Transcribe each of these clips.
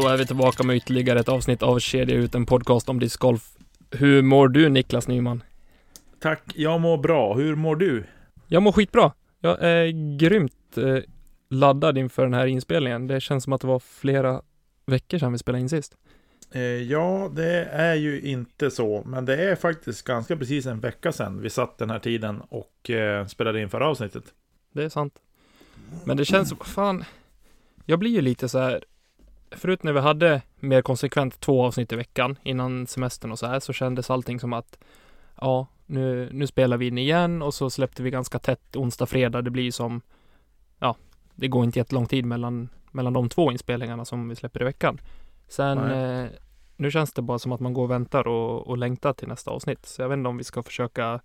Då är vi tillbaka med ytterligare ett avsnitt av Kedja ut, en podcast om discgolf. Hur mår du Niklas Nyman? Tack, jag mår bra. Hur mår du? Jag mår skitbra. Jag är grymt eh, laddad inför den här inspelningen. Det känns som att det var flera veckor sedan vi spelade in sist. Eh, ja, det är ju inte så, men det är faktiskt ganska precis en vecka sedan vi satt den här tiden och eh, spelade in förra avsnittet. Det är sant. Men det känns som, fan, jag blir ju lite så här, förut när vi hade mer konsekvent två avsnitt i veckan innan semestern och så här så kändes allting som att ja, nu, nu spelar vi in igen och så släppte vi ganska tätt onsdag, fredag. Det blir som, ja, det går inte jättelång tid mellan, mellan de två inspelningarna som vi släpper i veckan. Sen, eh, nu känns det bara som att man går och väntar och, och längtar till nästa avsnitt. Så jag vet inte om vi ska försöka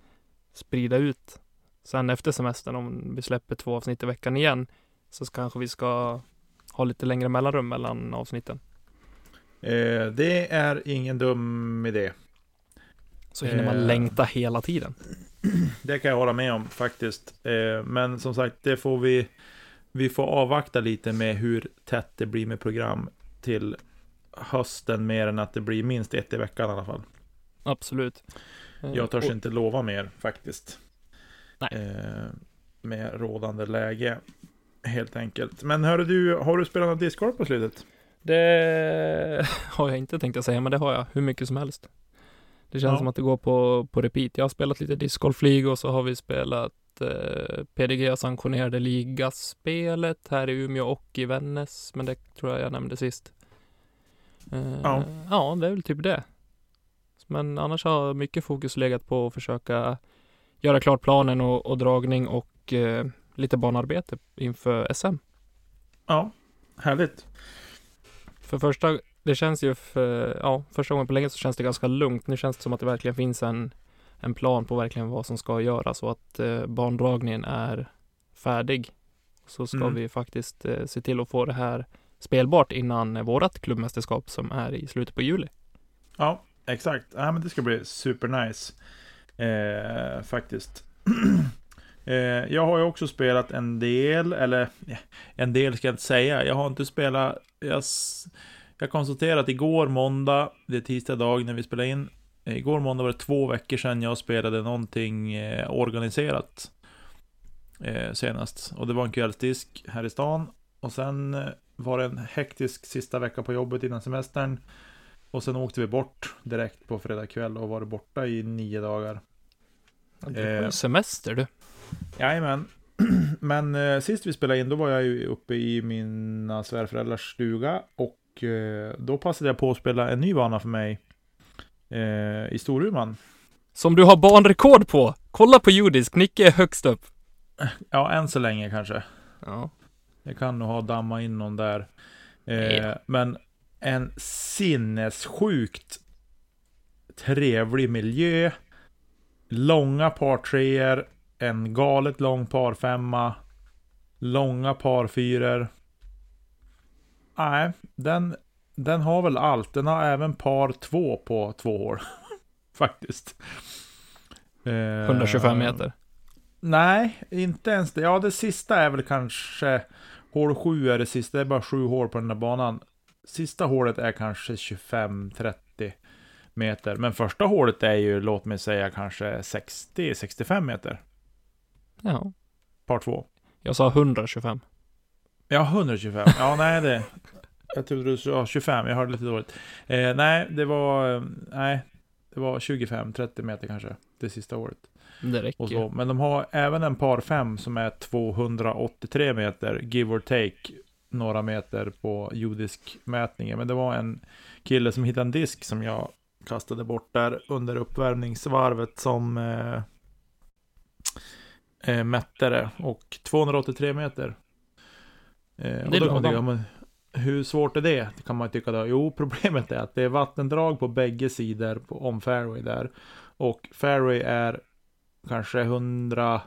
sprida ut sen efter semestern, om vi släpper två avsnitt i veckan igen, så kanske vi ska ha lite längre mellanrum mellan avsnitten. Eh, det är ingen dum idé. Så hinner man Eh. längta hela tiden. Det kan jag hålla med om faktiskt. Eh, men som sagt, det får vi, vi får avvakta lite med hur tätt det blir med program till hösten mer än att det blir minst ett i veckan i alla fall. Absolut. Eh, Jag törs och- inte lova mer faktiskt. Nej. Eh, med rådande läge. Helt enkelt. Men hörru du, har du spelat något discgolf på slutet? Det har jag inte tänkt att säga, men det har jag hur mycket som helst. Det känns Ja. som att det går på, på repeat. Jag har spelat lite discgolf League och så har vi spelat eh, PDG sanktionerade ligaspelet här i Umeå och i Vännäs, men det tror jag jag nämnde sist. Eh, Ja. ja, det är väl typ det. Men annars har mycket fokus legat på att försöka göra klart planen och, och dragning och eh, lite banarbete inför SM. Ja, härligt. För första, det känns ju för, ja, första gången på länge så känns det ganska lugnt. Nu känns det som att det verkligen finns en, en plan på verkligen vad som ska göras och att eh, bandragningen är färdig. Så ska Mm. vi faktiskt eh, se till att få det här spelbart innan eh, vårat klubbmästerskap som är i slutet på juli. Ja, exakt. Ja, men det ska bli supernice. Eh, faktiskt. eh, jag har ju också spelat en del, eller en del ska jag inte säga. Jag har inte spelat, jag, jag konstaterade att igår måndag, det är tisdag dag när vi spelar in. Igår måndag var det två veckor sedan jag spelade någonting eh, organiserat. Eh, senast. Och det var en kvällsdisk här i stan. Och sen var det en hektisk sista vecka på jobbet innan semestern. Och sen åkte vi bort direkt på fredag kväll och var borta i nio dagar. Du Eh. semester du. Jajamän. Men eh, sist vi spelade in då var jag ju uppe i mina svärföräldrars stuga och eh, då passade jag på att spela en ny bana för mig eh, i Storuman. Som du har banrekord på! Kolla på judisk, Nicke är högst upp. Ja, än så länge kanske. Ja. Jag kan nog ha damma in någon där. Eh, men en sinnessjukt trevlig miljö. Långa par treor, en galet lång par femma, långa par fyror. Nej, den, den har väl allt. Den har även par två på två hål. Faktiskt. Eh, 125 meter. Nej, inte ens det. Ja, det sista är väl kanske hål 7 är det sista. Det är bara sju hål på den där banan. Sista hålet är kanske 25-30 meter. Men första hålet är ju, låt mig säga, kanske 60-65 meter. Ja. Par två. Jag sa 125. Ja, 125. Ja, nej det... Jag trodde du sa 25, jag hörde lite dåligt. Eh, nej, det var... eh, Nej, det var 25-30 meter kanske. Det sista året. Det räcker. Och så. Men de har även en par 5 som är 283 meter, give or take, några meter på judisk mätningen. Men det var en kille som hittade en disk som jag kastade bort där under uppvärmningsvarvet som eh, eh, mätte det. Och 283 meter. Eh, och då kan man tycka, men hur svårt är det? Det kan man tycka då. Jo, problemet är att det är vattendrag på bägge sidor på, om fairway där. Och fairway är kanske 100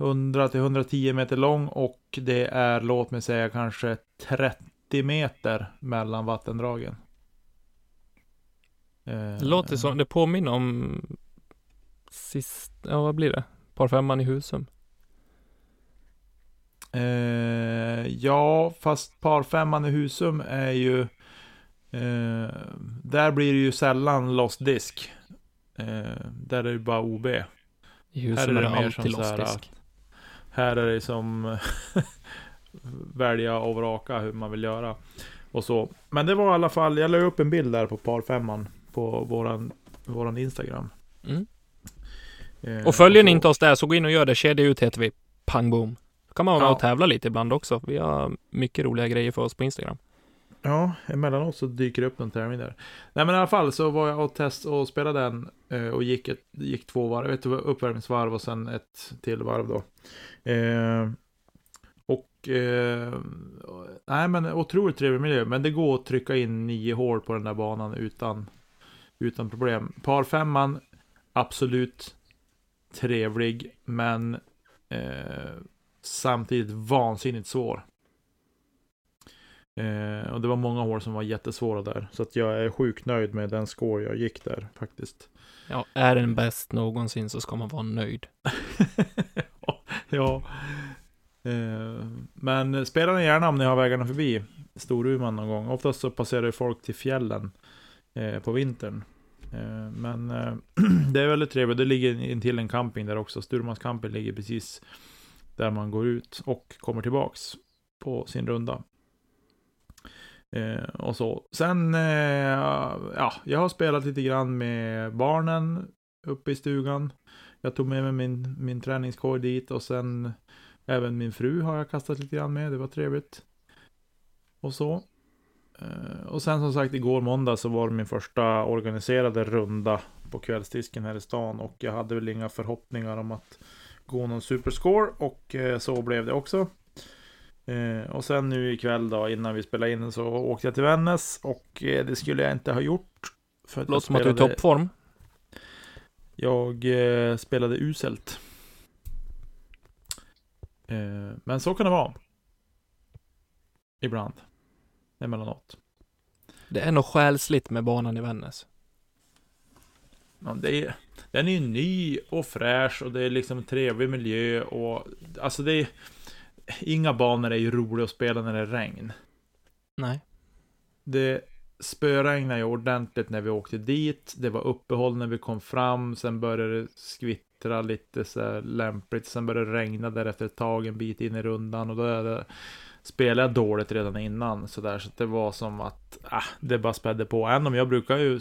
100 till 110 meter lång och det är, låt mig säga, kanske 30 meter mellan vattendragen. Eh, Det låter som, det påminner om sist, ja vad blir det? Par femman i Husum. Eh, ja, fast parfemman i Husum är ju... Eh, där blir det ju sällan lost disk. Eh, där är det bara OB. I husen är det mer alltid som så här, lossdisk. Här är det som välja och vraka hur man vill göra. Och så. Men det var i alla fall, jag la upp en bild där på parfemman på våran, våran Instagram. Mm. Eh, Och följer ni inte oss där så gå in och gör det. Kedja ut heter vi. Pang boom. Då kan man vara med Ja. och tävla lite ibland också. Vi har mycket roliga grejer för oss på Instagram. Ja, emellanåt så dyker det upp någon tävling där. Nej men i alla fall så var jag och test och spelade den eh, och gick, ett, gick två varv, ett uppvärmningsvarv och sen ett till varv då. Eh, och, eh, nej men otroligt trevlig miljö, men det går att trycka in nio hål på den där banan utan, utan problem. Par femman, absolut trevlig, men eh, samtidigt vansinnigt svår. Eh, och det var många hål som var jättesvåra där. Så att jag är sjukt nöjd med den score jag gick där faktiskt. Ja, är den bäst någonsin så ska man vara nöjd. ja. Eh, men spela den gärna om ni har vägarna förbi Storuman någon gång. Oftast så passerar ju folk till fjällen eh, på vintern. Eh, men eh, det är väldigt trevligt. Det ligger intill en camping där också. Sturmans camping ligger precis där man går ut och kommer tillbaks på sin runda. Eh, och så. Sen, eh, ja, jag har spelat lite grann med barnen uppe i stugan. Jag tog med mig min, min träningskorg dit och sen även min fru har jag kastat lite grann med. Det var trevligt. Och så. Eh, och sen som sagt igår måndag så var det min första organiserade runda på kvällsdisken här i stan och jag hade väl inga förhoppningar om att gå någon superscore och eh, så blev det också. Eh, och sen nu ikväll då innan vi spelade in så åkte jag till Vännäs och det skulle jag inte ha gjort. För att Låter som att du är i toppform. jag spelade uselt. Men så kan det vara. Ibland. Emellanåt. Det är nog själsligt med banan i Vännäs. Ja, det är, den är ju ny och fräsch och det är liksom en trevlig miljö och alltså det är Inga banor är ju roliga att spela när det är regn. Nej. Det spöregnade ju ordentligt när vi åkte dit. Det var uppehåll när vi kom fram. Sen började det skvittra lite så här lämpligt. Sen började det regna där efter ett tag en bit in i rundan. Och då är det, spelade jag dåligt redan innan. Så, där, så det var som att ah, det bara spädde på. Även om jag brukar ju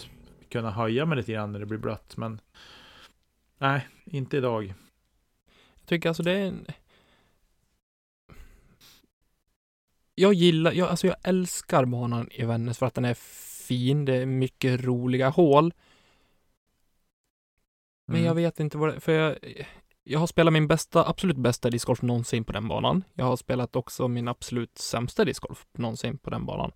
kunna höja mig lite grann när det blir blött. Men nej, inte idag. Jag tycker alltså det är en... Jag gillar, jag, alltså jag älskar banan i Vännäs för att den är fin. Det är mycket roliga hål. Men Mm. jag vet inte vad det för jag, jag har spelat min bästa, absolut bästa discgolf någonsin på den banan. Jag har spelat också min absolut sämsta discgolf någonsin på den banan.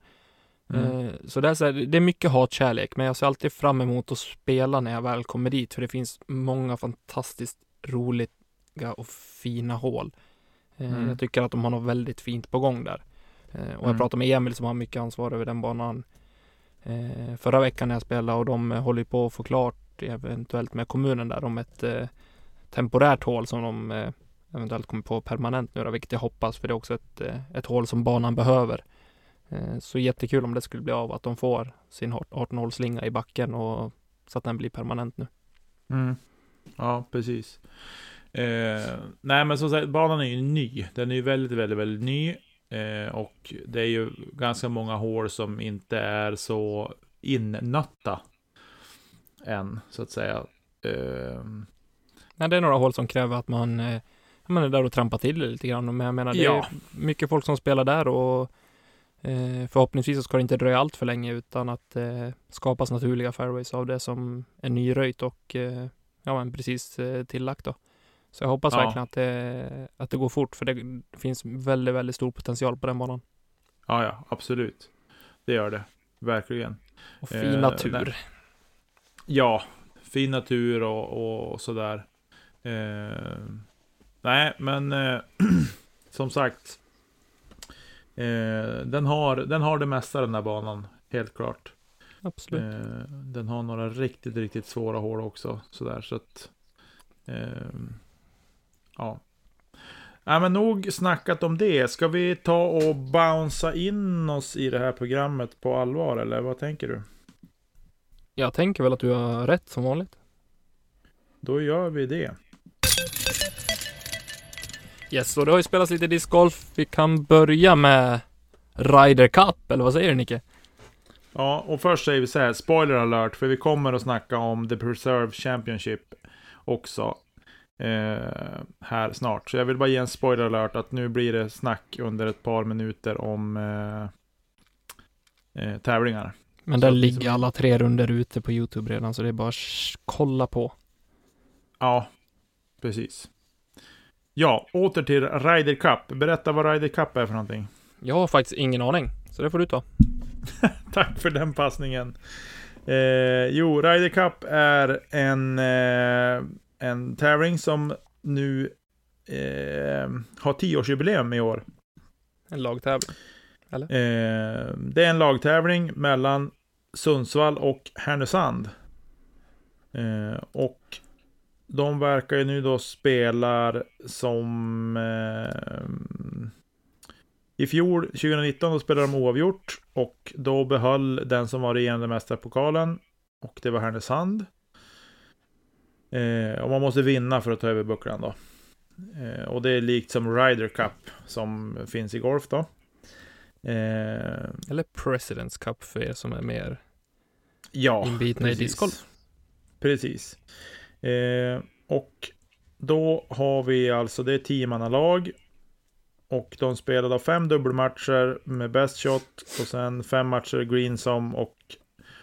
Mm. Eh, Så det är, så här, det är mycket hatkärlek, men jag ser alltid fram emot att spela när jag väl kommer dit, för det finns många fantastiskt roliga och fina hål. Eh, Mm. Jag tycker att de har något väldigt fint på gång där. Eh, Och jag Mm. pratade med Emil som har mycket ansvar över den banan förra veckan när jag spelade och de håller på att få klart eventuellt med kommunen där om ett temporärt hål som de eh, eventuellt kommer på permanent nu då, vilket jag hoppas för det är också ett, eh, ett hål som banan behöver. Eh, Så jättekul om det skulle bli av att de får sin 18 slinga i backen och så att den blir permanent nu. Mm. Ja, precis. Eh, nej, men som sagt, banan är ju ny. Den är ju väldigt, väldigt, väldigt ny. Eh, och det är ju ganska många hål som inte är så innötta än, så att säga. Eh, Nej, det är några hål som kräver att man, eh, man är där och trampar till lite grann. Men jag menar, det Ja. är mycket folk som spelar där och eh, förhoppningsvis så ska det inte dröja allt för länge utan att eh, skapas naturliga fairways av det som är nyröjt och eh, ja, men precis eh, tillagt då. Så jag hoppas Ja. verkligen att det, att det går fort för det finns väldigt, väldigt stor potential på den banan. ja, ja, absolut. Det gör det. Verkligen. Och fin Eh, natur. nej. Ja, fin natur och, och sådär. Eh, nej, men eh, som sagt. Eh, den, har, den har det mesta den där banan, helt klart. Absolut. Eh, den har några riktigt, riktigt svåra hål också. Sådär, så att... Eh, ja. Ja, men nog snackat om det. Ska vi ta och bouncea in oss i det här programmet på allvar, eller vad tänker du? Jag tänker väl att du har rätt som vanligt. Då gör vi det. Yes, och det har ju spelats lite discgolf. Vi kan börja med Ryder Cup, eller vad säger du Nicke? Ja, och först säger vi så här, spoiler alert, för vi kommer att snacka om The Preserve Championship också eh, här snart. Så jag vill bara ge en spoiler alert att nu blir det snack under ett par minuter om eh, eh, tävlingar. Men där ligger alla tre runder ute på Youtube redan, så det är bara att kolla på. Ja, precis. Ja, åter till Ryder Cup. Berätta vad Ryder Cup är för någonting. Jag har faktiskt ingen aning, så det får du ta. Tack för den passningen. Eh, jo, Ryder Cup är en, eh, en tävling som nu eh, har tioårsjubileum i år. En lagtävling. Eller? Eh, det är en lagtävling mellan Sundsvall och Härnösand. Eh, och de verkar ju nu då spela som... Eh, I fjol, 2019, då spelade de oavgjort. Och då behöll den som var regerande mästarpokalen. Och det var Härnösand. Eh, och man måste vinna för att ta över bucklan då. Eh, och det är likt som Ryder Cup som finns i golf då. Eh, Eller Presidents Cup för er som är mer ja, inbitna i precis. discgolf. Precis. Eh, och då har vi alltså, det är tiomannalag. Och de spelar då fem dubbelmatcher med best shot. Och sen fem matcher greensom och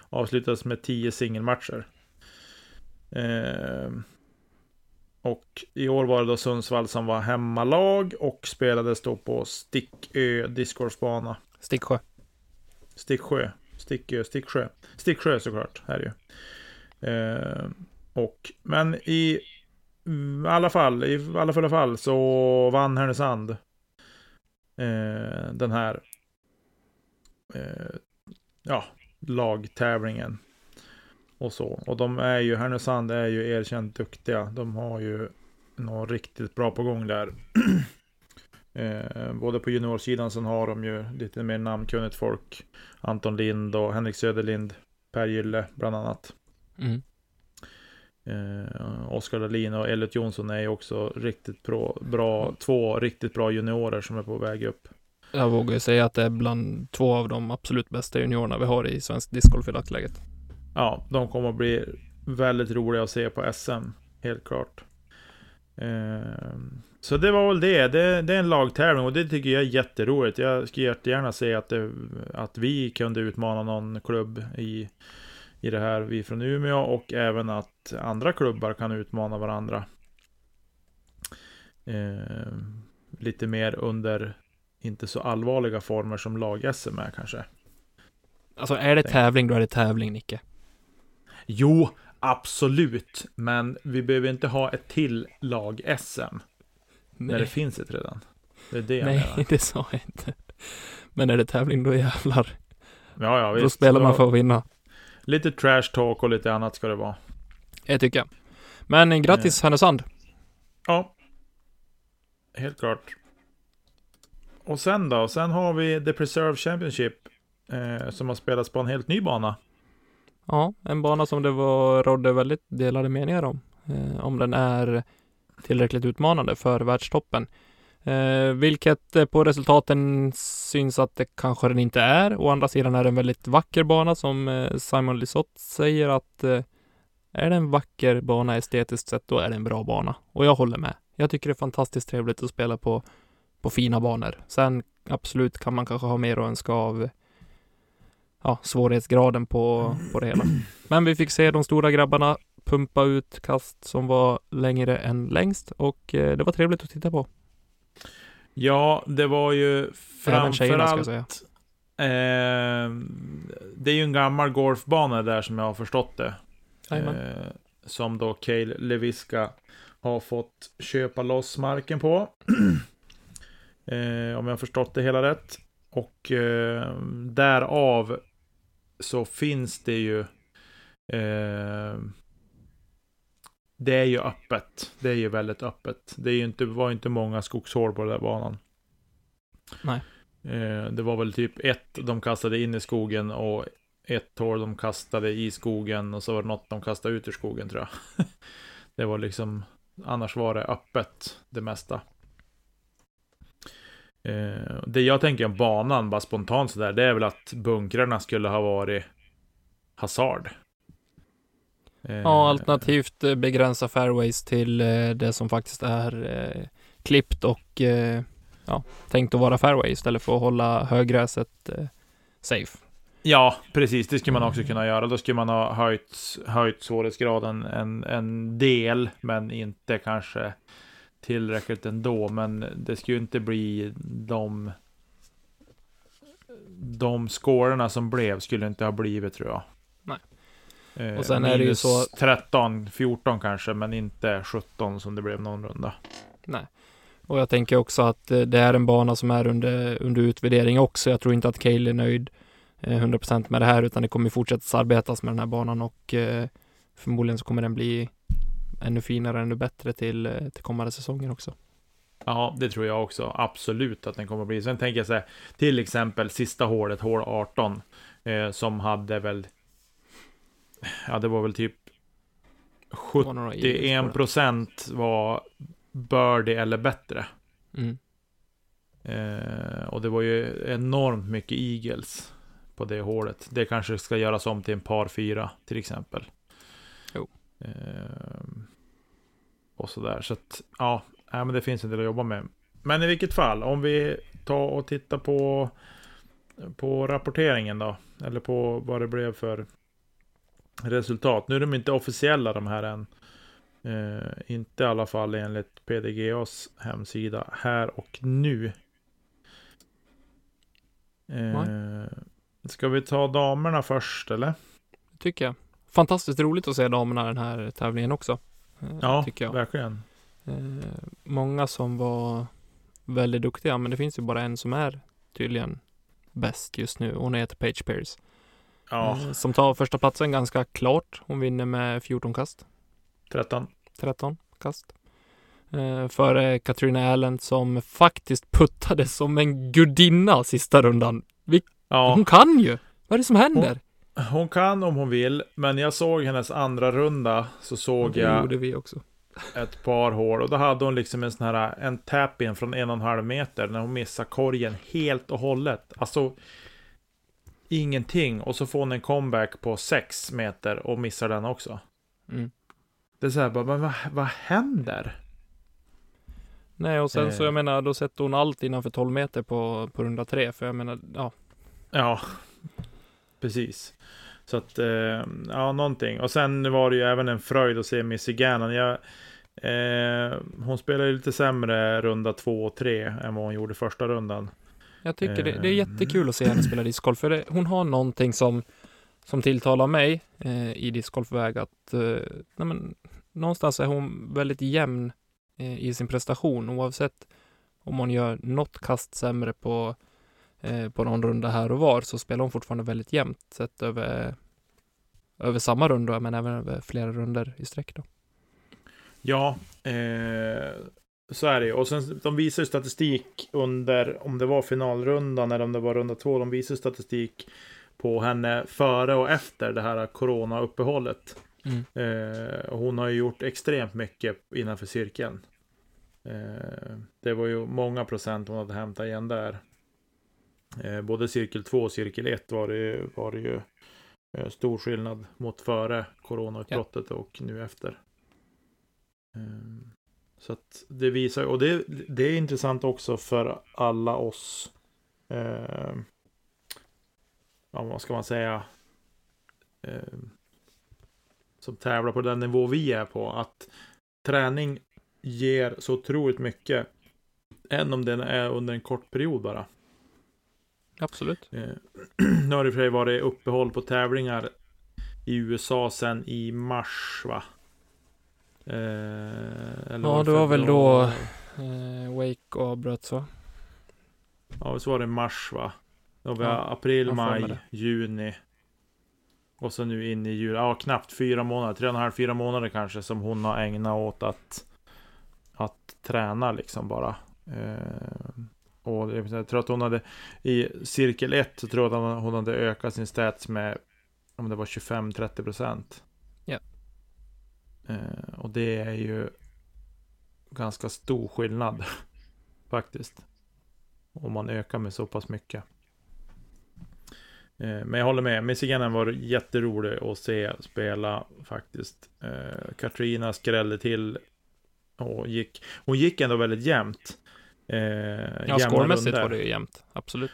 avslutas med tio singelmatcher. Eh, och i år var det då Sundsvall som var hemmalag och spelades då på Stickö discgolfbana. Sticksjö. Sticksjö. Stickö, Sticksjö. Sticksjö såklart, här är ju. Eh, och, men i mm, alla fall, i alla fulla fall så vann Härnösand eh, den här eh, ja, lagtävlingen. Och så. Och de är ju, Härnösand är ju erkänt duktiga. De har ju något riktigt bra på gång där. eh, både på juniorsidan så har de ju lite mer namnkunnigt folk. Anton Lind och Henrik Söderlind. Per Gylle bland annat. Mm. Eh, Oskar Dahlin och Elliot Jonsson är ju också riktigt bra, bra, två riktigt bra juniorer som är på väg upp. Jag vågar ju säga att det är bland två av de absolut bästa juniorerna vi har i svensk discgolf i dagsläget. Ja, de kommer att bli väldigt roliga att se på SM, helt klart. Eh, så det var väl det. det. Det är en lagtävling och det tycker jag är jätteroligt. Jag skulle jättegärna se att, det, att vi kunde utmana någon klubb i, i det här, vi från Umeå, och även att andra klubbar kan utmana varandra. Eh, lite mer under inte så allvarliga former som lag-SM är kanske. Alltså är det tävling, då är det tävling, Nicke. Jo, absolut. Men vi behöver inte ha ett till lag-SM. När det finns ett redan. Det är det jag nej menar. det sa jag inte. Men är det tävling, då jävlar. Ja, ja, då visst. spelar man för att vinna. Lite trash talk och lite annat ska det vara. Det tycker jag. Men eh, grattis Härnösand. Ja. Helt klart. Och sen då? Sen har vi The Preserve Championship. Eh, som har spelats på en helt ny bana. Ja, en bana som det var, rådde väldigt delade meningar om. Eh, om den är tillräckligt utmanande för världstoppen. Eh, vilket eh, på resultaten syns att det kanske den inte är. Å andra sidan är det en väldigt vacker bana som eh, Simon Lisotte säger att eh, är det en vacker bana estetiskt sett, då är det en bra bana. Och jag håller med. Jag tycker det är fantastiskt trevligt att spela på, på fina banor. Sen absolut kan man kanske ha mer att önska av ja, svårighetsgraden på, på det hela. Men vi fick se de stora grabbarna pumpa ut kast som var längre än längst och eh, det var trevligt att titta på. Ja, det var ju tjejerna framförallt... Eh, det är ju en gammal golfbana där som jag har förstått det. Eh, som då Cale Leviska har fått köpa loss marken på. eh, om jag har förstått det hela rätt. Och eh, därav så finns det ju eh, det är ju öppet. Det är ju väldigt öppet. Det är ju inte, var ju inte många skogshål på den där banan. Nej. Eh, det var väl typ ett de kastade in i skogen och ett hål de kastade i skogen och så var det något de kastade ut ur skogen tror jag. det var liksom, annars var det öppet det mesta. Eh, det jag tänker om banan, bara spontant sådär, det är väl att bunkrarna skulle ha varit hasard. Eh, ja, alternativt eh, begränsa fairways till eh, det som faktiskt är klippt och ja, tänkt att vara fairway istället för att hålla högräset eh, safe. Ja, precis. Det skulle man också kunna göra. Då skulle man ha höjt, höjt svårighetsgraden en, en del, men inte kanske tillräckligt ändå. Men det skulle ju inte bli de de scorerna som blev skulle inte ha blivit tror jag. Eh, och sen är det ju så 13, 14 kanske, men inte 17 som det blev någon runda. Nej. Och jag tänker också att eh, det är en bana som är under, under utvärdering också. Jag tror inte att Cale är nöjd 100% eh, med det här, utan det kommer fortsätta arbetas med den här banan och eh, förmodligen så kommer den bli ännu finare, ännu bättre till, till kommande säsonger också. Ja, det tror jag också. Absolut att den kommer att bli. Sen tänker jag så här, till exempel sista hålet, hål 18, eh, som hade väl, ja det var väl typ 71 procent var birdie eller bättre. Mm. Eh, och det var ju enormt mycket eagles på det hålet. Det kanske ska göras om till en par fyra till exempel. Jo. Eh, och sådär. Så att, ja, men det finns en del att jobba med. Men i vilket fall, om vi tar och tittar på, på rapporteringen då. Eller på vad det blev för resultat. Nu är de inte officiella de här än. Eh, inte i alla fall enligt PDGAs hemsida här och nu. Eh, ska vi ta damerna först eller? Tycker jag. Fantastiskt roligt att se damerna den här tävlingen också. Eh, ja, tycker jag. verkligen. Eh, många som var väldigt duktiga, men det finns ju bara en som är tydligen bäst just nu. Hon heter Paige Pierce. Ja. Eh, som tar första platsen ganska klart. Hon vinner med 14 kast. 13. 13 kast. Eh, före Katrina Allen som faktiskt puttade som en gudinna sista rundan. Vi, ja. Hon kan ju! Vad är det som händer? Hon, hon, kan om hon vill, men jag såg hennes andra runda så såg jag... Det gjorde vi också. Ett par hål och då hade hon liksom en sån här en tap-in från en och en halv meter när hon missar korgen helt och hållet. Alltså ingenting och så får hon en comeback på sex meter och missar den också. Mm. Det är så här, bara, men vad, vad händer? Nej, och sen eh. så jag menar, då sätter hon allt innanför 12 meter på, på runda tre, för jag menar, ja. Ja, precis. Så att, eh, ja, någonting. Och sen var det ju även en fröjd att se Missy Gannon. Jag, eh, hon spelade lite sämre runda två och tre än vad hon gjorde första rundan. Jag tycker det, det är eh. jättekul att se henne spela discgolf, för det, hon har någonting som som tilltalar mig eh, i discgolfväg att eh, nej men, någonstans är hon väldigt jämn eh, i sin prestation oavsett om hon gör något kast sämre på, eh, på någon runda här och var så spelar hon fortfarande väldigt jämnt sett över, över samma runda men även över flera runder i sträck då. Ja, eh, så är det Och sen de visar statistik under om det var finalrundan eller om det var runda två. De visar statistik på henne före och efter det här corona-uppehållet. Mm. Eh, hon har ju gjort extremt mycket innanför cirkeln. Eh, det var ju många procent hon hade hämtat igen där. Eh, både cirkel 2 och cirkel 1 var det, var det ju eh, stor skillnad mot före coronautbrottet ja. och nu efter. Så att det visar, och det, det är intressant också för alla oss eh, ja, vad ska man säga, eh, som tävlar på den nivå vi är på, att träning ger så otroligt mycket, än om den är under en kort period bara. Absolut. Eh, nu har det för sig varit uppehåll på tävlingar i USA sen i mars, va? Eh, ja, det var väl då eh, Wake avbröts, va? Ja, så var det mars, va? Då vi ja, april, maj, juni, Och så nu in i jul, ja knappt fyra månader, tre och en halv, fyra månader kanske som hon har ägnat åt att Att träna liksom bara. Eh, Och jag tror att hon hade I cirkel 1 så tror jag att hon hade ökat sin stats med Om det var 25-30% procent Och det är ju Ganska stor skillnad Faktiskt Om man ökar med så pass mycket Eh, Men jag håller med, Michiganen var jätterolig att se spela faktiskt. Eh, Katrina skrällde till och gick, hon gick ändå väldigt jämnt. Eh, Ja, runder. var det ju jämnt. Absolut.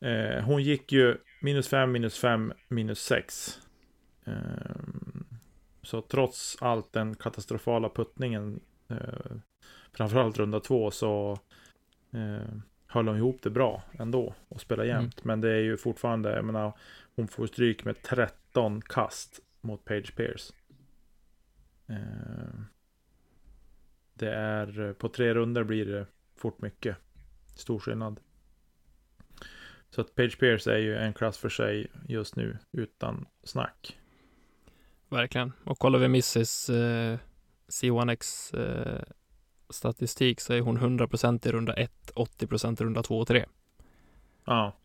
Eh, hon gick ju minus 5, minus 5, minus 6. Så trots allt den katastrofala puttningen, eh, framförallt runda två, så eh, höll hon ihop det bra ändå och spelade Mm. jämnt. Men det är ju fortfarande, jag menar, hon får stryk med 13 kast mot Page Pierce. Eh, det är, på tre runder blir det fort mycket. Stor skillnad. Så att Page Pierce är ju en klass för sig just nu, utan snack. Verkligen. Och kollar vi Mrs eh, C1X eh, statistik så är hon 100% i runda 1, 80% i runda 2 och 3. Ja,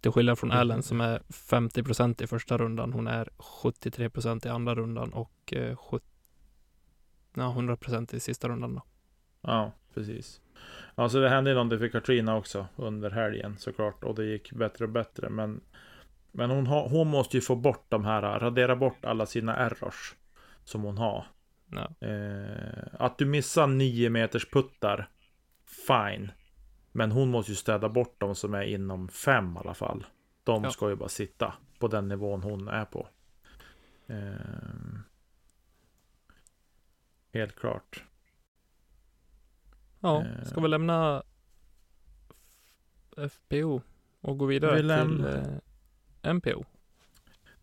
Till skillnad från Mm. Allen som är 50% i första rundan. Hon är 73% i andra rundan och eh, 70, ja, 100% i sista rundan. Då. ja, precis. Ja, så det hände ju någonting för Katrina också under helgen såklart. Och det gick bättre och bättre. Men, men hon, har, hon måste ju få bort de här, radera bort alla sina errors. Som hon har. Ja. Eh, att du missar 9 meters puttar, fine. Men hon måste ju städa bort de som är inom 5 i alla fall. De Ja. ska ju bara sitta på den nivån hon är på. Eh, helt klart. ja, Eh. ska vi lämna FPO och gå vidare Vi till eh, MPO?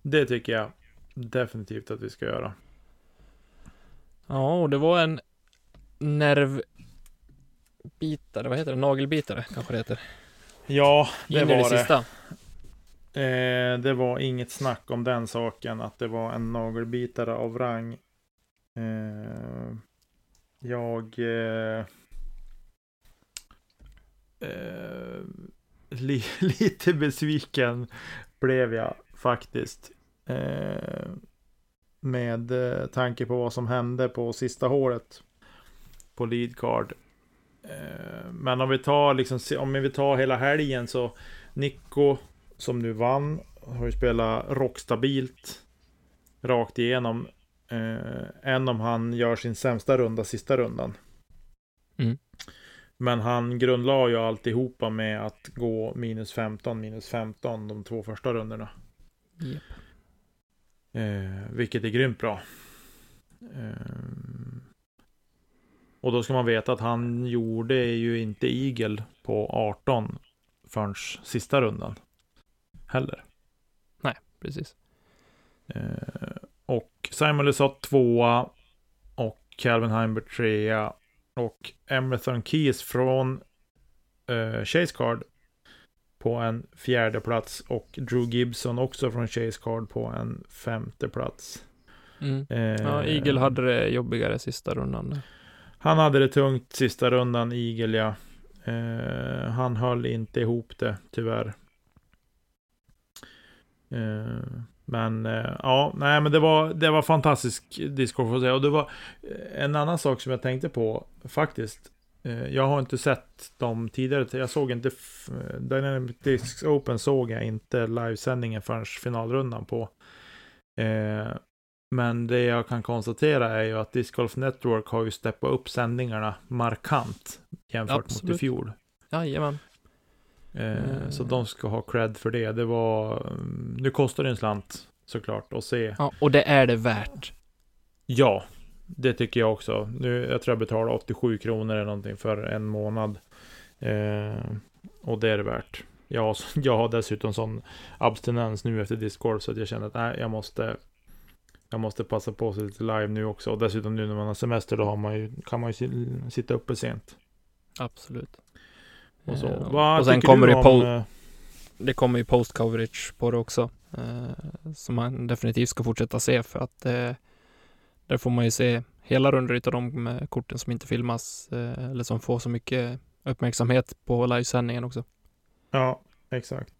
Det tycker jag definitivt att vi ska göra. Ja, och det var en nervbitare, vad heter det? Nagelbitare kanske det heter. Ja, det In var det. sista. Eh, det var inget snack om den saken, att det var en nagelbitare av rang. Eh, jag... Eh, eh, li, lite besviken blev jag faktiskt. Eh, med eh, tanke på vad som hände på sista hålet på lead card. Eh, men om vi tar liksom, om vi tar hela helgen så Nico som nu vann har ju spelat rockstabilt rakt igenom. Eh, än om han gör sin sämsta runda sista rundan. Mm. Men han grundlade ju alltihopa med att gå minus 15, minus 15 de två första rundorna. Japp. Eh, vilket är grymt bra. Eh, och då ska man veta att han gjorde ju inte Eagle på 18 förrän sista rundan. Heller. Precis. Eh, och Simon Lesatt tvåa. Och Calvin Heimberg trea. Och Emerson Keys från eh, Chase Card. På en fjärde plats. Och Drew Gibson också från Chase Card på en femte plats. Mm. Eh, Ja, Eagle hade det jobbigare sista rundan. Han hade det tungt sista rundan, Eagle ja. Eh, han höll inte ihop det, tyvärr. Eh, men eh, ja, nej men det var, det var fantastisk discord får jag säga. Och det var eh, en annan sak som jag tänkte på faktiskt. Eh, jag har inte sett dem tidigare. Jag såg inte Dynamic Discs Open såg jag inte livesändningen förrän finalrundan på. Men det jag kan konstatera är ju att Disc Golf Network har ju steppat upp sändningarna markant jämfört mot Absolut. i fjol. Jajamän. Eh, Så Mm. de ska ha cred för det. Det var... mm, Nu kostar det en slant såklart att se. Ja, och det är det värt. Ja, det tycker jag också. Nu, jag tror jag betalar 87 kronor eller någonting för en månad. Eh, och det är det värt. Jag, jag har dessutom sån abstinens nu efter Discord så att jag känner att nej, jag måste jag måste passa på sig lite live nu också. Och dessutom nu när man har semester då har man ju, kan man ju si- sitta uppe sent. Absolut. Och, så. Eh, och sen kommer det om, eh, det kommer ju post coverage på det också. Eh, som man definitivt ska fortsätta se för att eh, där får man ju se hela rundor utav de eh, korten som inte filmas eh, eller som får så mycket uppmärksamhet på livesändningen också. Ja, exakt.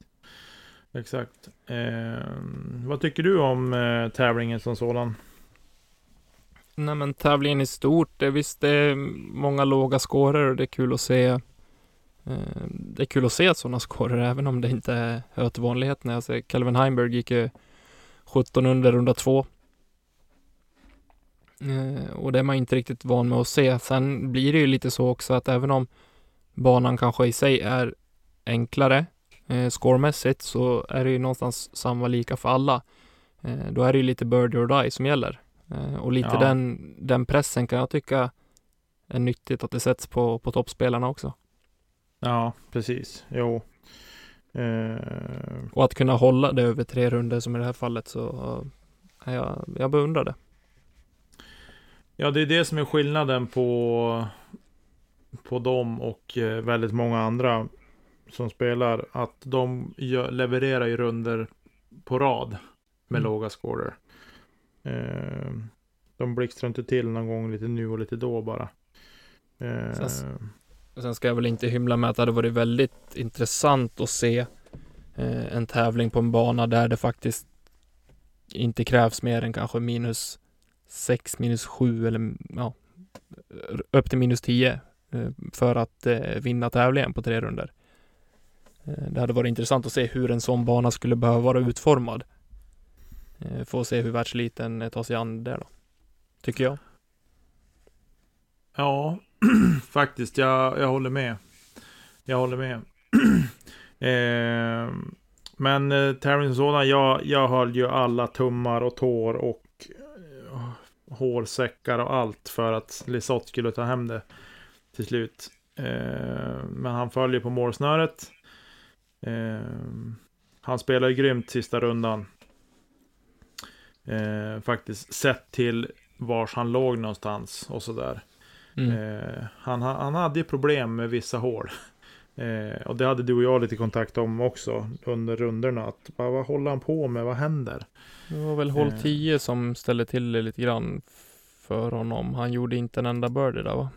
Exakt. Eh, vad tycker du om eh, tävlingen som sådan? Nej men tävlingen i stort, det är visst det är många låga scorer och det är kul att se det är kul att se sådana scorer även om det inte hör till vanligheterna. Jag ser Calvin Heimberg gick ju 17 under runda två. Eh, och det är man inte riktigt van med att se. Sen blir det ju lite så också att även om banan kanske i sig är enklare eh, scoremässigt så är det ju någonstans samma lika för alla. Eh, då är det ju lite birdie or die som gäller. Eh, och lite Ja. den, den pressen kan jag tycka är nyttigt att det sätts på, på toppspelarna också. Ja, precis. Jo. Eh, Och att kunna hålla det över tre runder som i det här fallet så är jag, jag beundrar det. ja, det är det som är skillnaden på, på dem och eh, väldigt många andra som spelar. Att de gör, levererar ju runder på rad med Mm. låga scorer. Eh, de blixtrar inte till någon gång lite nu och lite då bara. Eh, Sen- Sen ska jag väl inte hymla med att det hade varit väldigt intressant att se eh, en tävling på en bana där det faktiskt inte krävs mer än kanske minus 6, minus 7 eller ja, upp till minus 10 eh, för att eh, vinna tävlingen på tre runder. Eh, det hade varit intressant att se hur en sån bana skulle behöva vara utformad. Eh, Få se hur världsliten eh, tar sig an det då. Tycker jag. Ja, faktiskt. Jag, jag håller med. Jag håller med. eh, men eh, tävlingen som sådan, jag, jag höll ju alla tummar och tår och eh, hårsäckar och allt för att Lisotte skulle ta hem det till slut. Eh, men han följer på målsnöret. Eh, han spelar ju grymt sista rundan. Eh, faktiskt sett till vars han låg någonstans och sådär. Mm. Eh, han, ha- han hade ju problem med vissa hål. Eh, och det hade du och jag lite kontakt om också under rundorna. Att, vad, vad håller han på med? Vad händer? Det var väl hål Eh. 10 som ställde till det lite grann för honom. Han gjorde inte en enda birdie där va?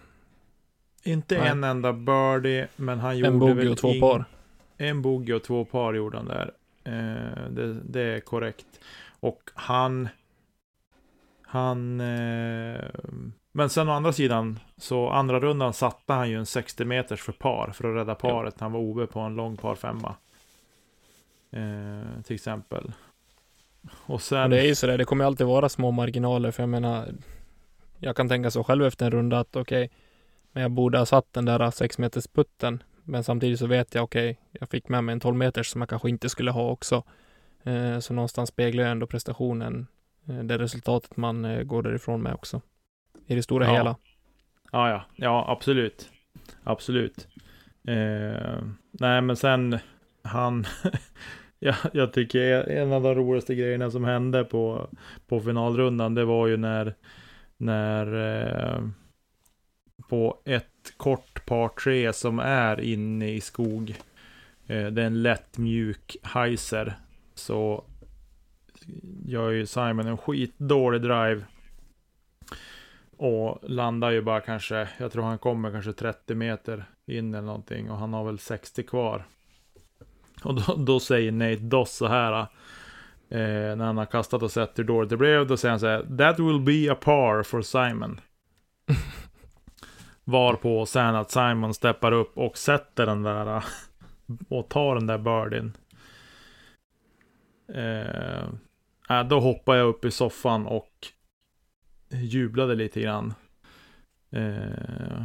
Inte Nej. en enda birdie, men han gjorde En bogey och två ing- par. En bogey och två par gjorde han där. Eh, det, det är korrekt. Och han... Han... Men sen å andra sidan, så andra rundan satte han ju en 60 meters för par för att rädda paret. Han var OB på en lång par femma. Eh, till exempel. Och Men sen... det är ju sådär, det kommer alltid vara små marginaler för jag menar Jag kan tänka så själv efter en runda att okej Men jag borde ha satt den där 6 meters putten Men samtidigt så vet jag okej Jag fick med mig en 12 meters som jag kanske inte skulle ha också eh, Så någonstans speglar jag ändå prestationen eh, Det resultatet man eh, går därifrån med också i det stora Ja. hela Ja, ja, ja, absolut. Absolut. Eh, nej, men sen han. ja, jag tycker en av de roligaste grejerna som hände på, på finalrundan, det var ju när, när eh, på ett kort par tre som är inne i skog. Eh, det är en lätt mjuk heiser. Så gör ju Simon en skitdålig drive. Och landar ju bara kanske, jag tror han kommer kanske 30 meter in eller någonting och han har väl 60 kvar. Och då, då säger Nate Doss så här. Eh, när han har kastat och sett hur dåligt det blev. Då säger han så här. That will be a par for Simon. Varpå sen att Simon steppar upp och sätter den där. eh, Och tar den där birdien. Eh, äh, då hoppar jag upp i soffan och jublade lite grann. Eh,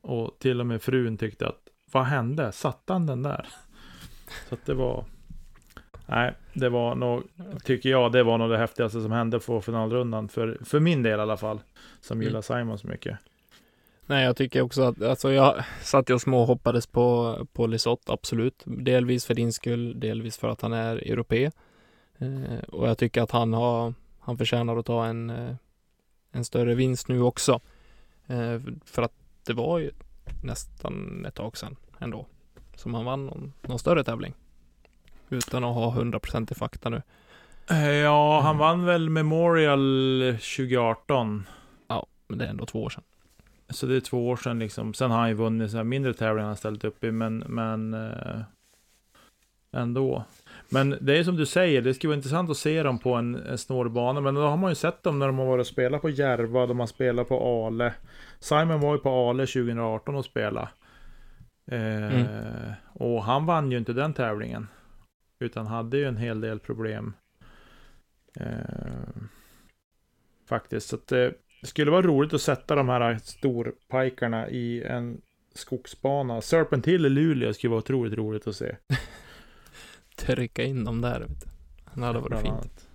och till och med frun tyckte att vad hände? Satte han den där? Så att det var Nej, det var nog, tycker jag, det var nog det häftigaste som hände på finalrundan. För, för min del i alla fall. Som Mm. gillar Simon så mycket. Nej, jag tycker också att, alltså jag satt ju och småhoppades på, på Lisotte, absolut. Delvis för din skull, delvis för att han är europe. Eh, och jag tycker att han har, han förtjänar att ta en, eh, en större vinst nu också. Eh, för att det var ju nästan ett tag sedan ändå som han vann någon, någon större tävling. Utan att ha 100% i fakta nu. Eh, Ja, han Mm. vann väl Memorial 2018. Men det är ändå två år sedan. Så det är två år sedan liksom. Sen har han ju vunnit så mindre tävlingar han ställt upp i, men, men eh, ändå. Men det är som du säger, det skulle vara intressant att se dem på en, en snårig bana. Men då har man ju sett dem när de har varit och spelat på Järva, de har spelat på Ale. Simon var ju på Ale 2018 och spelade. Eh, Mm. Och han vann ju inte den tävlingen. Utan hade ju en hel del problem. Eh, faktiskt. Så att det, det skulle vara roligt att sätta de här storpajkarna i en skogsbana. Serpent Hill i Luleå skulle vara otroligt roligt att se. Trycka in dem där. Vet du. Det hade varit fint.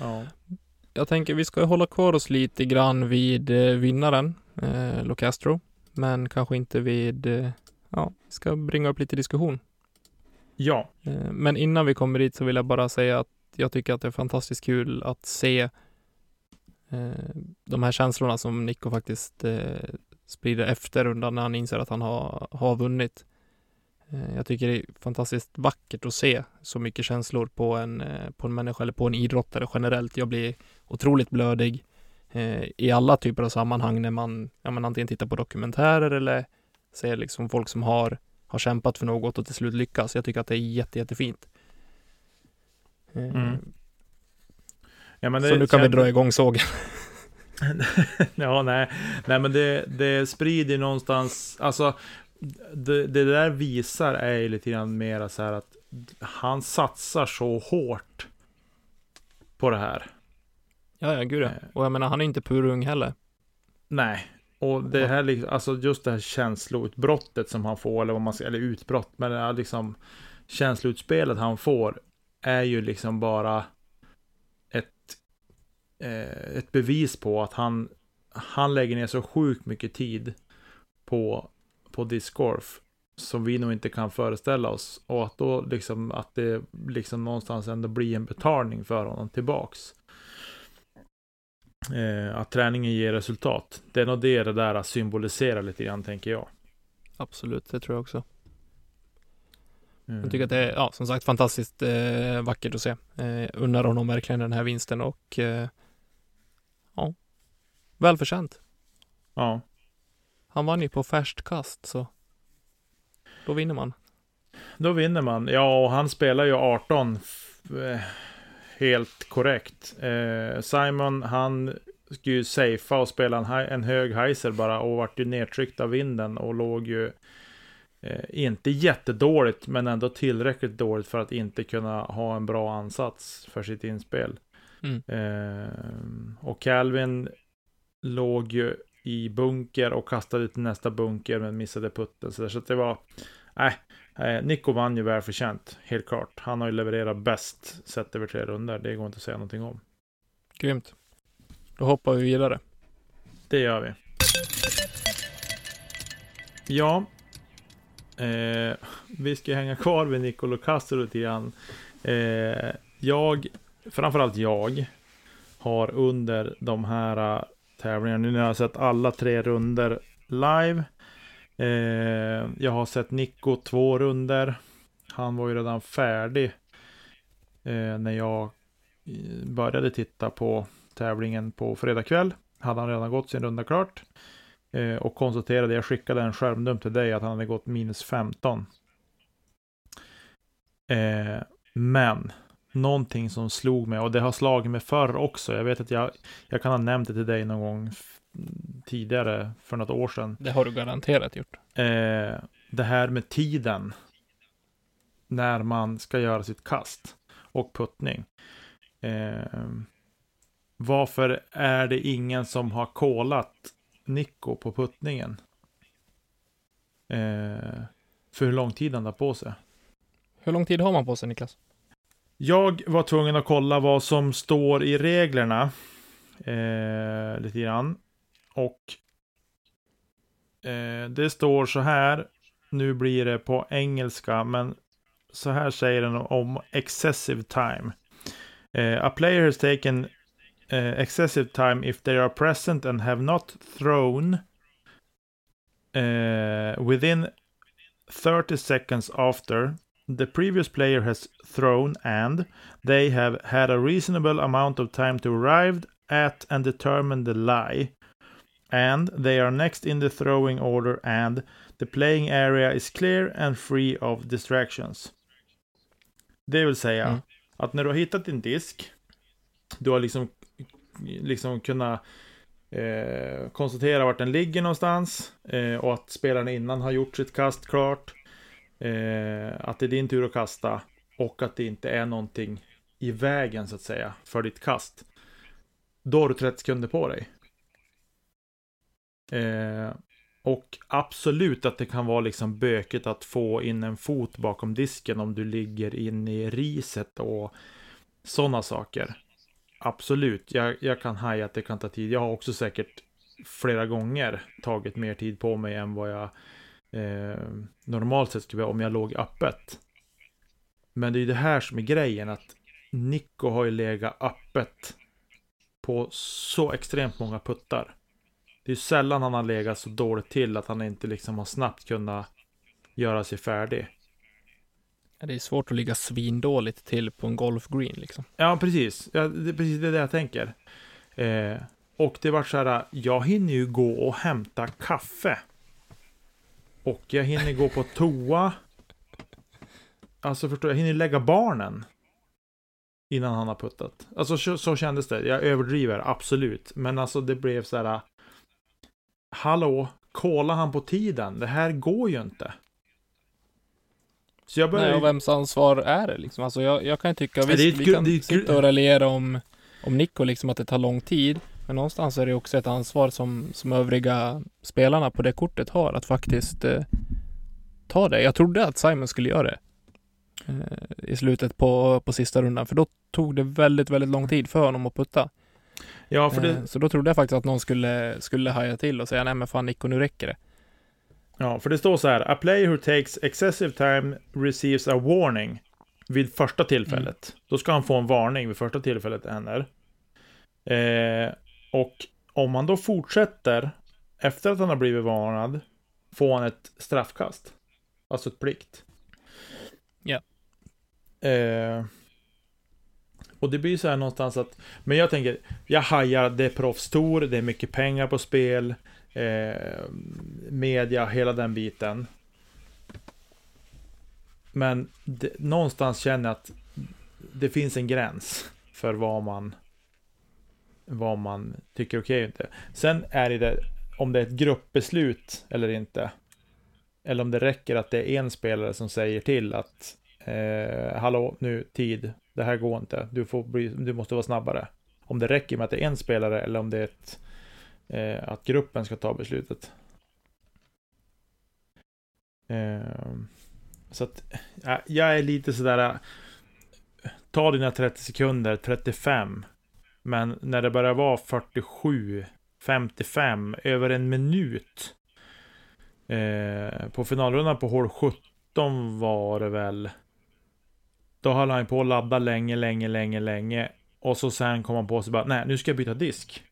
Ja. Jag tänker vi ska hålla kvar oss lite grann vid eh, vinnaren, eh, Locastro. Men kanske inte vid, eh, ja, vi ska bringa upp lite diskussion. ja. Eh, Men innan vi kommer dit så vill jag bara säga att jag tycker att det är fantastiskt kul att se eh, de här känslorna som Nico faktiskt eh, sprider efter rundan när han inser att han har, har vunnit. Eh, jag tycker det är fantastiskt vackert att se så mycket känslor på en, eh, på en människa eller på en idrottare generellt. Jag blir otroligt blödig eh, i alla typer av sammanhang när man ja, men antingen tittar på dokumentärer eller ser liksom folk som har har kämpat för något och till slut lyckas. Jag tycker att det är jätte, jättefint. Mm. Ja, men Så nu kan vi känns- dra igång sågen. ja, nej. Nej, men det, det sprider någonstans, alltså det, det där visar är ju lite grann mera så här att han satsar så hårt på det här. Ja, ja, gud ja. Eh. Och jag menar, han är inte purung heller. Nej, och det här liksom, alltså just det här känsloutbrottet som han får, eller vad man ska, eller utbrott, men det är liksom känsloutspelet han får är ju liksom bara ett, eh, ett bevis på att han, han lägger ner så sjukt mycket tid på, på discgolf som vi nog inte kan föreställa oss. Och att då liksom, att det liksom någonstans ändå blir en betalning för honom tillbaks. Eh, att träningen ger resultat. Det är nog det det där symboliserar lite grann, tänker jag. Absolut, det tror jag också. Mm. Jag tycker att det är, ja, som sagt, fantastiskt eh, vackert att se. Eh, unnar honom verkligen den här vinsten och eh, ja, välförtjänt. Ja, Han vann ju på färskt kast, så då vinner man. då vinner man. Ja, och han spelar ju 18 f- eh, helt korrekt. Eh, Simon, han skulle ju safea och spela en, en hög heiser bara och vart ju nedtryckt av vinden och låg ju eh, inte jättedåligt, men ändå tillräckligt dåligt för att inte kunna ha en bra ansats för sitt inspel. Mm. Eh, och Calvin låg ju i bunker och kastade till nästa bunker men missade putten. Så, där. så det var... Nej, eh, Nico vann ju välförtjänt, helt klart. Han har ju levererat bäst sett över tre runder. Det går inte att säga någonting om. Grymt. Då hoppar vi vidare. Det gör vi. Ja. Eh, vi ska hänga kvar vid Nicolo Castro lite grann. Eh, jag, framförallt jag, har under de här tävlingar. nu har jag sett alla tre runder live. Eh, jag har sett Nico två runder. Han var ju redan färdig eh, när jag eh, började titta på tävlingen på fredag kväll. Hade han redan gått sin runda klart. Eh, och konstaterade, jag skickade en skärmdump till dig att han hade gått minus 15. Eh, men, någonting som slog mig, och det har slagit mig förr också. Jag vet att jag, jag kan ha nämnt det till dig någon gång tidigare, för något år sedan. Det har du garanterat gjort. Eh, det här med tiden. När man ska göra sitt kast. Och puttning. Eh, varför är det ingen som har kollat Nico på puttningen? Eh, för hur lång tid han har på sig. Hur lång tid har man på sig, Niklas? Jag var tvungen att kolla vad som står i reglerna. Eh, lite grann. Och eh, det står så här. Nu blir det på engelska, men så här säger den om excessive time. Eh, a player has taken eh, excessive time if they are present and have not thrown eh, within 30 seconds after the previous player has thrown and they have had a reasonable amount of time to arrive at and determine the lie. And they are next in the throwing order and the playing area is clear and free of distractions. Det vill säga Mm. att när du har hittat din disk, du har liksom, liksom kunnat eh, konstatera vart den ligger någonstans eh, och att spelaren innan har gjort sitt kast klart. Eh, att det är din tur att kasta och att det inte är någonting i vägen så att säga för ditt kast. Då har du 30 sekunder på dig. Eh, och absolut att det kan vara liksom bökigt att få in en fot bakom disken om du ligger inne i riset och sådana saker. Absolut, jag, jag kan haja att det kan ta tid. Jag har också säkert flera gånger tagit mer tid på mig än vad jag eh, normalt sett skulle om jag låg öppet. Men det är ju det här som är grejen att Nico har ju legat öppet på så extremt många puttar. Det är ju sällan han har legat så dåligt till att han inte liksom har snabbt kunnat göra sig färdig. Det är svårt att ligga svindåligt till på en golfgreen liksom. Ja, precis. Ja, det är precis det jag tänker. Eh, och det var så här, jag hinner ju gå och hämta kaffe. Och jag hinner gå på toa. Alltså förstår jag, hinner lägga barnen. Innan han har puttat. Alltså så, så kändes det. Jag överdriver, absolut. Men alltså det blev så här. Hallå, kolla han på tiden. Det här går ju inte. Så jag började... Nej, och vems ansvar är det liksom? Alltså jag, jag kan tycka, visst, det är ett vi kan det är ett sitta och raljera om, om Nico liksom att det tar lång tid. Men någonstans är det också ett ansvar som, som övriga spelarna på det kortet har att faktiskt eh, ta det. Jag trodde att Simon skulle göra det. Eh, I slutet på, på sista rundan, för då tog det väldigt, väldigt lång tid för honom att putta. Ja, för det... Eh, så då trodde jag faktiskt att någon skulle, skulle haja till och säga nej men fan Nico, nu räcker det. Ja, för det står så här. A player who takes excessive time receives a warning vid första tillfället. Då ska han få en varning vid första tillfället händer. Eh, och om han då fortsätter efter att han har blivit varnad får han ett straffkast. Alltså ett plikt. Ja. Eh, och det blir så här någonstans att, men jag tänker, jag hajar, det är proffstour, det är mycket pengar på spel, eh, media, hela den biten. Men det, någonstans känner jag att det finns en gräns för vad man vad man tycker är okej och inte. Sen är det om det är ett gruppbeslut eller inte. Eller om det räcker att det är en spelare som säger till att eh, hallå, nu, tid, det här går inte, du, får bli, du måste vara snabbare. Om det räcker med att det är en spelare eller om det är ett, eh, att gruppen ska ta beslutet. Eh, så att ja, jag är lite sådär, eh, ta dina 30 sekunder, 35. Men när det börjar vara 47, 55, över en minut. Eh, på finalrundan på hål 17 var det väl. Då höll han på att ladda länge, länge, länge, länge. Och så sen kom han på sig bara, nej nu ska jag byta disk.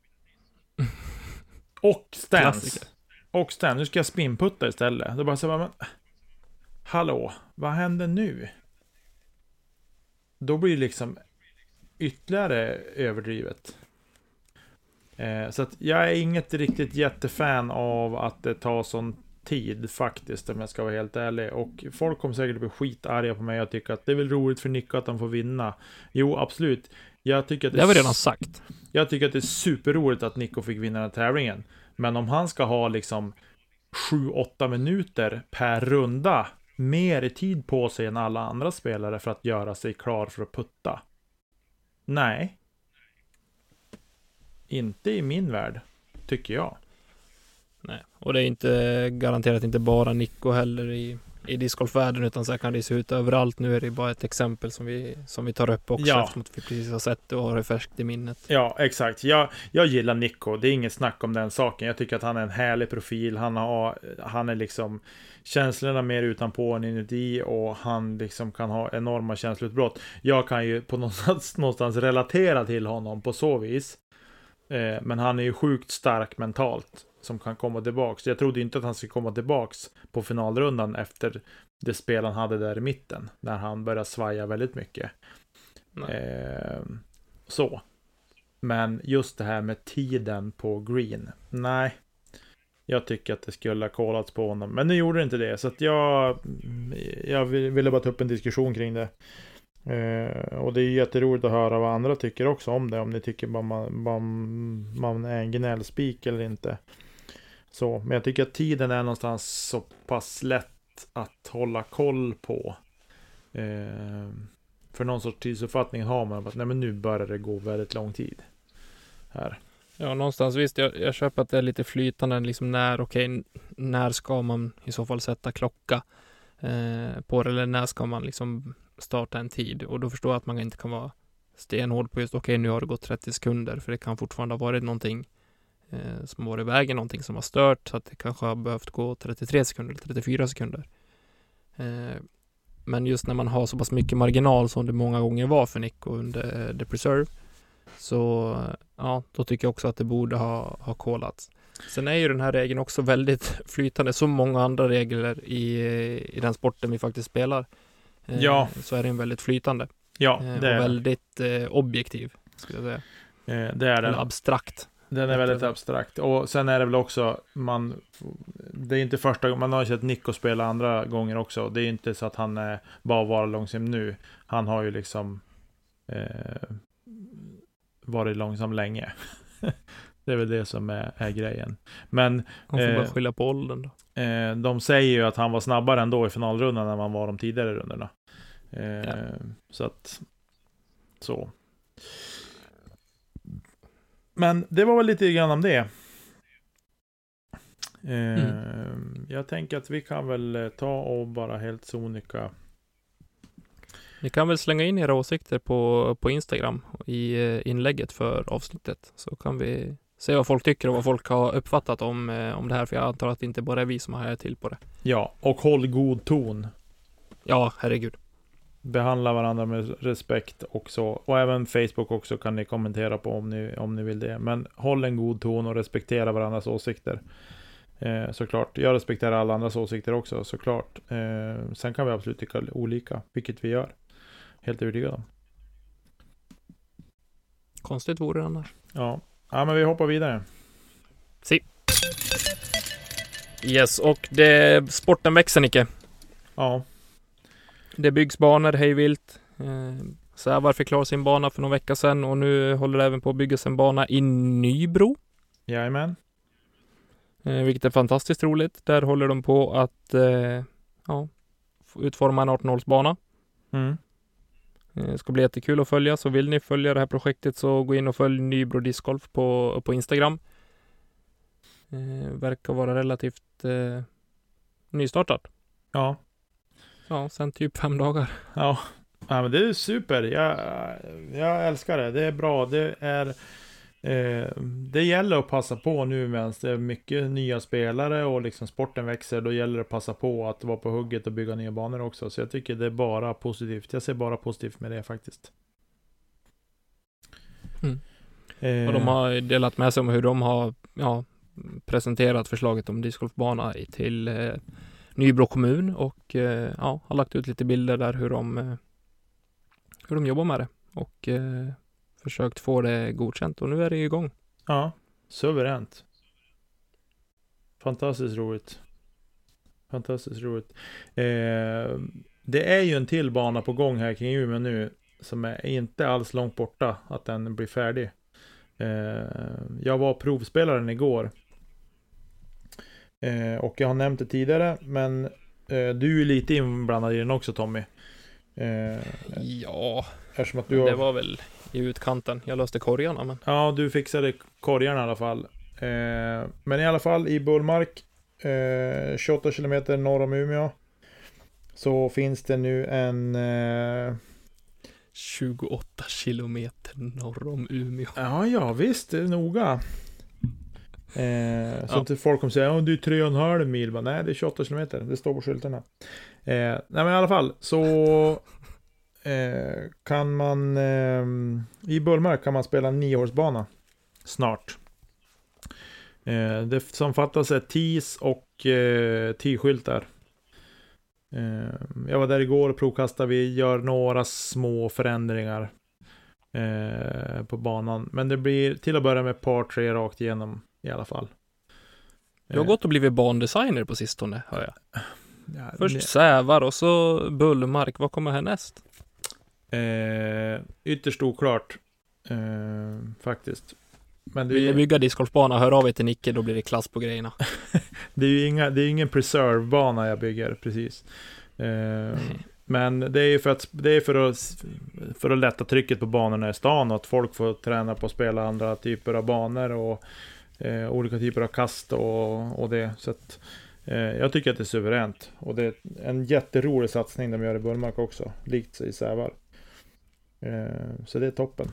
Och. Klassiker. Och stance, nu ska jag spinputta istället. Då bara så bara, men. Hallå, vad händer nu? Då blir det liksom ytterligare överdrivet. Eh, så att jag är inget riktigt jättefan av att det tar sån tid faktiskt, om jag ska vara helt ärlig. Och folk kommer säkert bli skitarga på mig och tycka att det är väl roligt för Nico att han får vinna. Jo, absolut. Jag tycker att Det har vi redan sagt. jag tycker att det är superroligt att Nico fick vinna den här tävlingen. Men om han ska ha liksom 7-8 minuter per runda mer i tid på sig än alla andra spelare för att göra sig klar för att putta. Nej. Inte i min värld, tycker jag. Nej. Och det är inte garanterat inte bara Nico heller i, i discgolfvärlden utan så här kan det se ut överallt. Nu är det bara ett exempel som vi, som vi tar upp också Ja. eftersom vi precis har sett det och har det färskt i minnet. Ja, exakt. Jag, jag gillar Nico. Det är inget snack om den saken. Jag tycker att han är en härlig profil. Han, har, han är liksom känslorna mer utanpå än inuti och han liksom kan ha enorma känsloutbrott. Jag kan ju på någonstans, någonstans relatera till honom på så vis. Eh, men han är ju sjukt stark mentalt. som kan komma tillbaks. Jag trodde inte att han skulle komma tillbaks på finalrundan efter det spel han hade där i mitten. När han började svaja väldigt mycket. Eh, så. Men just det här med tiden på Green. Nej. Jag tycker att det skulle ha kollats på honom. Men nu gjorde det inte det. Så att jag, jag ville bara ta upp en diskussion kring det. Eh, och det är jätteroligt att höra vad andra tycker också om det. Om ni tycker bara man, bara man är en gnällspik eller inte. Så, men jag tycker att tiden är någonstans så pass lätt att hålla koll på. Eh, för någon sorts tidsuppfattning har man att nej, men nu börjar det gå väldigt lång tid. Här. Ja, någonstans visst. Jag, jag köper att det är lite flytande, liksom när, okej, okay, när ska man i så fall sätta klocka eh, på det, eller när ska man liksom starta en tid? Och då förstår jag att man inte kan vara stenhård på just, okej, okay, nu har det gått 30 sekunder, för det kan fortfarande ha varit någonting eh, som har varit i vägen, någonting som har stört, så att det kanske har behövt gå 33 sekunder eller 34 sekunder. Eh, men just när man har så pass mycket marginal som det många gånger var för Nico under eh, The Preserve, så ja, då tycker jag också att det borde ha, ha kollats. Sen är ju den här regeln också väldigt flytande, som många andra regler i, i den sporten vi faktiskt spelar. Eh, ja. Så är den väldigt flytande. Ja, eh, det är Och väldigt eh, objektiv, skulle jag säga. Eh, det är den. Eller abstrakt. Den är väldigt abstrakt. Och sen är det väl också, man, det är inte första gången, man har ju sett Nico spela andra gånger också. Det är inte så att han är bara var långsam nu. Han har ju liksom eh, varit långsam länge. det är väl det som är, är grejen. Men... Han får eh, bara skylla på åldern då. Eh, de säger ju att han var snabbare ändå i finalrundan än man var de tidigare rundorna. Eh, ja. Så att... Så. Men det var väl lite grann om det. Eh, mm. Jag tänker att vi kan väl ta och bara helt sonika. Ni kan väl slänga in era åsikter på, på Instagram i eh, inlägget för avsnittet så kan vi se vad folk tycker och vad folk har uppfattat om, om det här. För jag antar att det inte bara är vi som har till på det. Ja, och håll god ton. Ja, herregud behandla varandra med respekt också. Och även Facebook också kan ni kommentera på om ni, om ni vill det. Men håll en god ton och respektera varandras åsikter. Eh, såklart. Jag respekterar alla andras åsikter också, såklart. Eh, sen kan vi absolut tycka olika, vilket vi gör. Helt övertygad om. Konstigt vore det annars. Ja. ja, men vi hoppar vidare. Si. Yes, och det, sporten växer Nicke. Ja. Det byggs banor hejvilt. Eh, Sävar fick klara sin bana för någon vecka sedan och nu håller det även på att byggas en bana i Nybro. Jajamän. Eh, vilket är fantastiskt roligt. Där håller de på att eh, ja, utforma en 18-hålsbana. Mm. Det eh, ska bli jättekul att följa, så vill ni följa det här projektet så gå in och följ Nybro Discgolf på, på Instagram. Eh, verkar vara relativt eh, nystartat. Ja, Ja, sen typ fem dagar. Ja, ja men det är super. Jag, jag älskar det. Det är bra. Det är... Eh, det gäller att passa på nu medan det är mycket nya spelare och liksom sporten växer. Då gäller det att passa på att vara på hugget och bygga nya banor också. Så jag tycker det är bara positivt. Jag ser bara positivt med det faktiskt. Mm. Eh. Och de har delat med sig om hur de har ja, presenterat förslaget om discgolfbana till eh, Nybro kommun och eh, ja, har lagt ut lite bilder där hur de, eh, hur de jobbar med det och försökt få det godkänt och nu är det igång. Ja, suveränt. Fantastiskt roligt. Fantastiskt roligt. Eh, det är ju en till bana på gång här kring Umeå nu som är inte alls långt borta att den blir färdig. Eh, jag var provspelaren igår Eh, och jag har nämnt det tidigare, men eh, du är lite inblandad i den också Tommy. Eh, ja, eftersom att du har... det var väl i utkanten. Jag löste korgarna men... Ja, du fixade korgarna i alla fall. Eh, men i alla fall i Bullmark, 28 eh, kilometer norr om Umeå, så finns det nu en... 28 kilometer norr om Umeå. Ja, ja visst, det är noga. Eh, så ja. inte folk kommer säga att det är 3,5 mil. Men, nej, det är 28 kilometer. Det står på skyltarna. Eh, nej, men i alla fall så eh, kan man eh, i Bullmark kan man spela en nioårsbana snart. Eh, det som fattas är TIS och eh, T-skyltar. Eh, jag var där igår och provkastade. Vi gör några små förändringar eh, på banan. Men det blir till att börja med par, tre rakt igenom i alla fall. Du har Eh, gått och blivit bandesigner på sistone, hör jag. ja, Först det- Sävar och så Bullmark. Vad kommer härnäst? Eh, ytterst oklart. Eh, faktiskt. Men det Vill ni ju- bygga discgolfbana, hör av er till Nicke, då blir det klass på grejerna. det är ju inga, det är ingen preserve-bana jag bygger, precis. Eh, men det är ju för att, det är för att, för att lätta trycket på banorna i stan och att folk får träna på att spela andra typer av banor och eh, olika typer av kast och, och det. Så att, eh, jag tycker att det är suveränt. Och det är en jätterolig satsning de gör i Bullmark också, likt i Sävar. Eh, så det är toppen,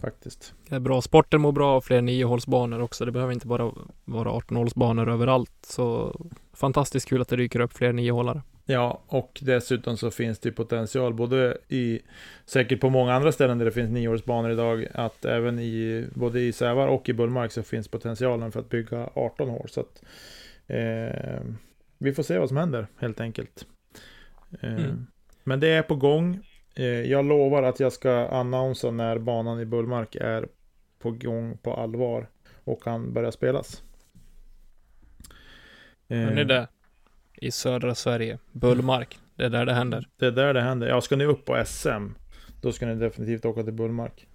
faktiskt. Det är bra. Sporten mår bra av fler niohålsbanor också. Det behöver inte bara vara 18-hålsbanor överallt. Så fantastiskt kul att det dyker upp fler niohålare. Ja, och dessutom så finns det potential både i, säkert på många andra ställen där det finns nioårsbanor idag, att även i, både i Sävar och i Bullmark så finns potentialen för att bygga 18 hål. Så att, eh, vi får se vad som händer helt enkelt. Eh, Mm. Men det är på gång. Eh, jag lovar att jag ska annonsa när banan i Bullmark är på gång på allvar och kan börja spelas. Men det Eh, det. I södra Sverige. Bullmark. Det är där det händer. Det är där det händer. Ja, ska ni upp på SM, då ska ni definitivt åka till Bullmark.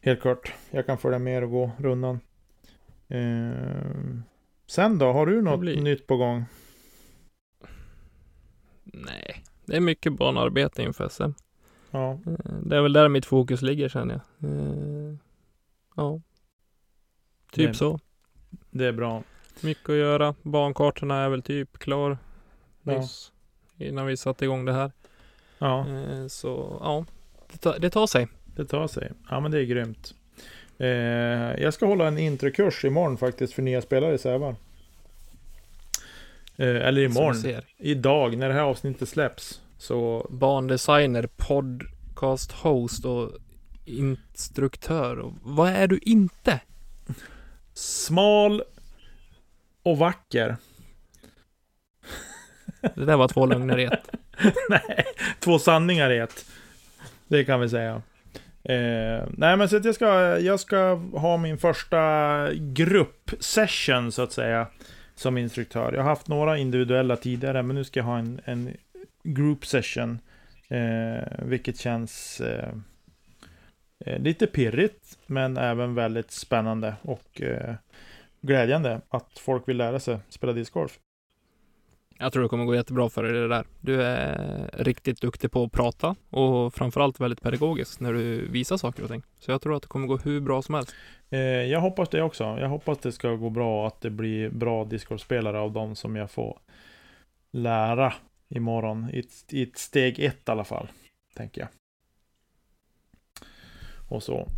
Helt klart. Jag kan följa med och gå rundan. Eh, sen då, har du något nytt på gång? Nej, det är mycket banarbete inför SM. Ja, Eh, Det är väl där mitt fokus ligger känner jag. Eh, Ja. Typ Det- så. det är bra. Mycket att göra. Bankartorna är väl typ klar Ja. nyss. Innan vi satte igång det här. Ja, Eh, Så ja, det tar, det tar sig. det tar sig. Ja, men det är grymt. Jag ska hålla en introkurs imorgon faktiskt för nya spelare i Sävar. Eh, eller imorgon. Idag, när det här avsnittet släpps. Så Bandesigner, podcast host och instruktör. Och vad är du inte? smal och vacker. Det där var två lögner i ett. nej, två sanningar i ett. Det kan vi säga. Eh, nej men så att jag ska, jag ska ha min första gruppsession så att säga. Som instruktör. Jag har haft några individuella tidigare men nu ska jag ha en, en group session. Eh, vilket känns eh, eh lite pirrigt men även väldigt spännande och eh, glädjande att folk vill lära sig spela discgolf. Jag tror det kommer gå jättebra för dig det där. Du är riktigt duktig på att prata och framförallt väldigt pedagogisk när du visar saker och ting. Så jag tror att det kommer gå hur bra som helst. Eh, jag hoppas det också. Jag hoppas det ska gå bra och att det blir bra discgolfspelare av de som jag får lära imorgon. I ett, i ett steg ett i alla fall, tänker jag. Och så.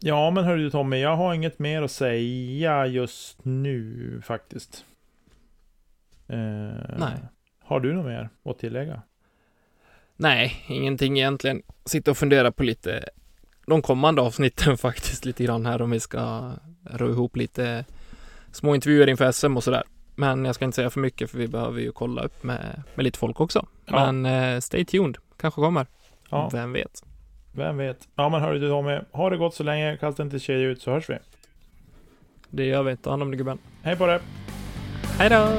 Ja, men hörru du Tommy, jag har inget mer att säga just nu faktiskt. Eh, Nej. Har du något mer att tillägga? Nej, ingenting egentligen. Sitta och fundera på lite de kommande avsnitten faktiskt lite grann här om vi ska ro ihop lite små intervjuer inför SM och sådär. Men jag ska inte säga för mycket för vi behöver ju kolla upp med, med lite folk också. Ja. Men eh, stay tuned, kanske kommer. Ja, Vem vet? vem vet. Ja, men hörru du Tommy, ha det gott så länge. Kasta inte tjejer ut så hörs vi. Det gör vi. Ta hand om dig gubben. Hej på dig! Hej då!